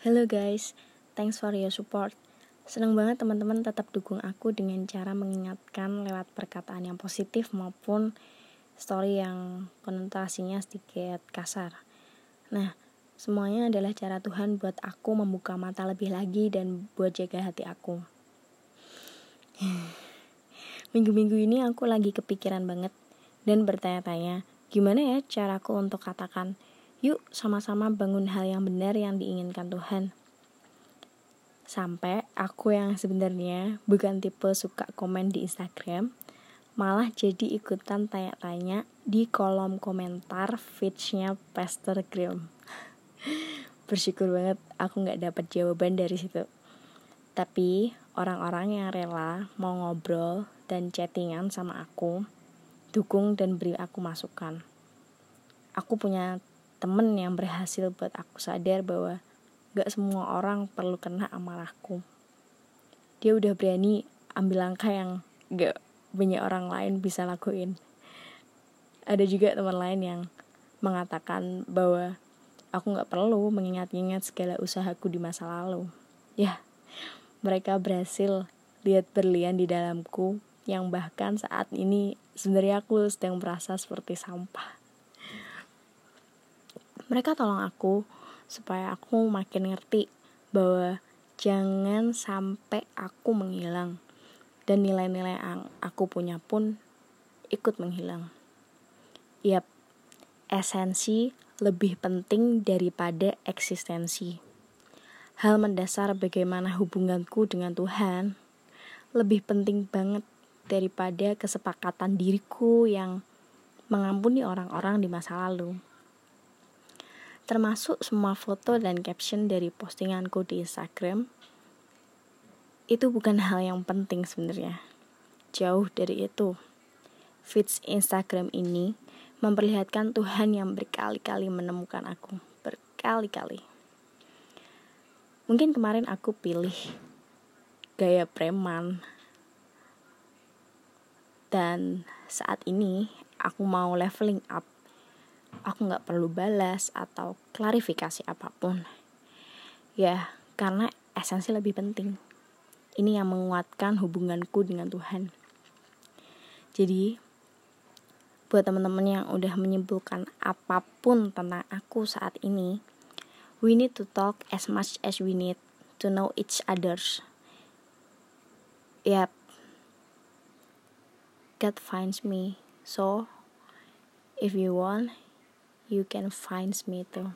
Hello guys, thanks for your support. Senang banget teman-teman tetap dukung aku dengan cara mengingatkan lewat perkataan yang positif maupun story yang konotasinya sedikit kasar. Nah, semuanya adalah cara Tuhan buat aku membuka mata lebih lagi dan buat jaga hati aku. Minggu-minggu ini aku lagi kepikiran banget dan bertanya-tanya, gimana ya caraku untuk katakan, yuk sama-sama bangun hal yang benar yang diinginkan Tuhan. Sampai aku yang sebenarnya bukan tipe suka komen di Instagram, malah jadi ikutan tanya-tanya di kolom komentar feedsnya Pastor Grimm. Bersyukur banget aku nggak dapat jawaban dari situ. Tapi orang-orang yang rela mau ngobrol dan chattingan sama aku, dukung dan beri aku masukan. Aku punya temen yang berhasil buat aku sadar bahwa gak semua orang perlu kena amarahku. Dia udah berani ambil langkah yang gak banyak orang lain bisa lakuin. Ada juga teman lain yang mengatakan bahwa aku gak perlu mengingat-ingat segala usahaku di masa lalu. Ya, mereka berhasil lihat berlian di dalamku yang bahkan saat ini sebenarnya aku sedang merasa seperti sampah. Mereka tolong aku supaya aku makin ngerti bahwa jangan sampai aku menghilang dan nilai-nilai yang aku punya pun ikut menghilang. Yap, esensi lebih penting daripada eksistensi. Hal mendasar bagaimana hubunganku dengan Tuhan lebih penting banget daripada kesepakatan diriku yang mengampuni orang-orang di masa lalu. Termasuk semua foto dan caption dari postinganku di Instagram. Itu bukan hal yang penting sebenarnya. Jauh dari itu. Feeds Instagram ini memperlihatkan Tuhan yang berkali-kali menemukan aku. Berkali-kali. Mungkin kemarin aku pilih gaya preman dan saat ini aku mau leveling up aku nggak perlu balas atau klarifikasi apa pun. Ya karena esensi lebih penting. Ini yang menguatkan hubunganku dengan Tuhan. Jadi buat teman-teman yang udah menyimpulkan apa pun tentang aku saat ini we need to talk as much as we need to know each others. Yep God finds me. So, if you want, you can find me too.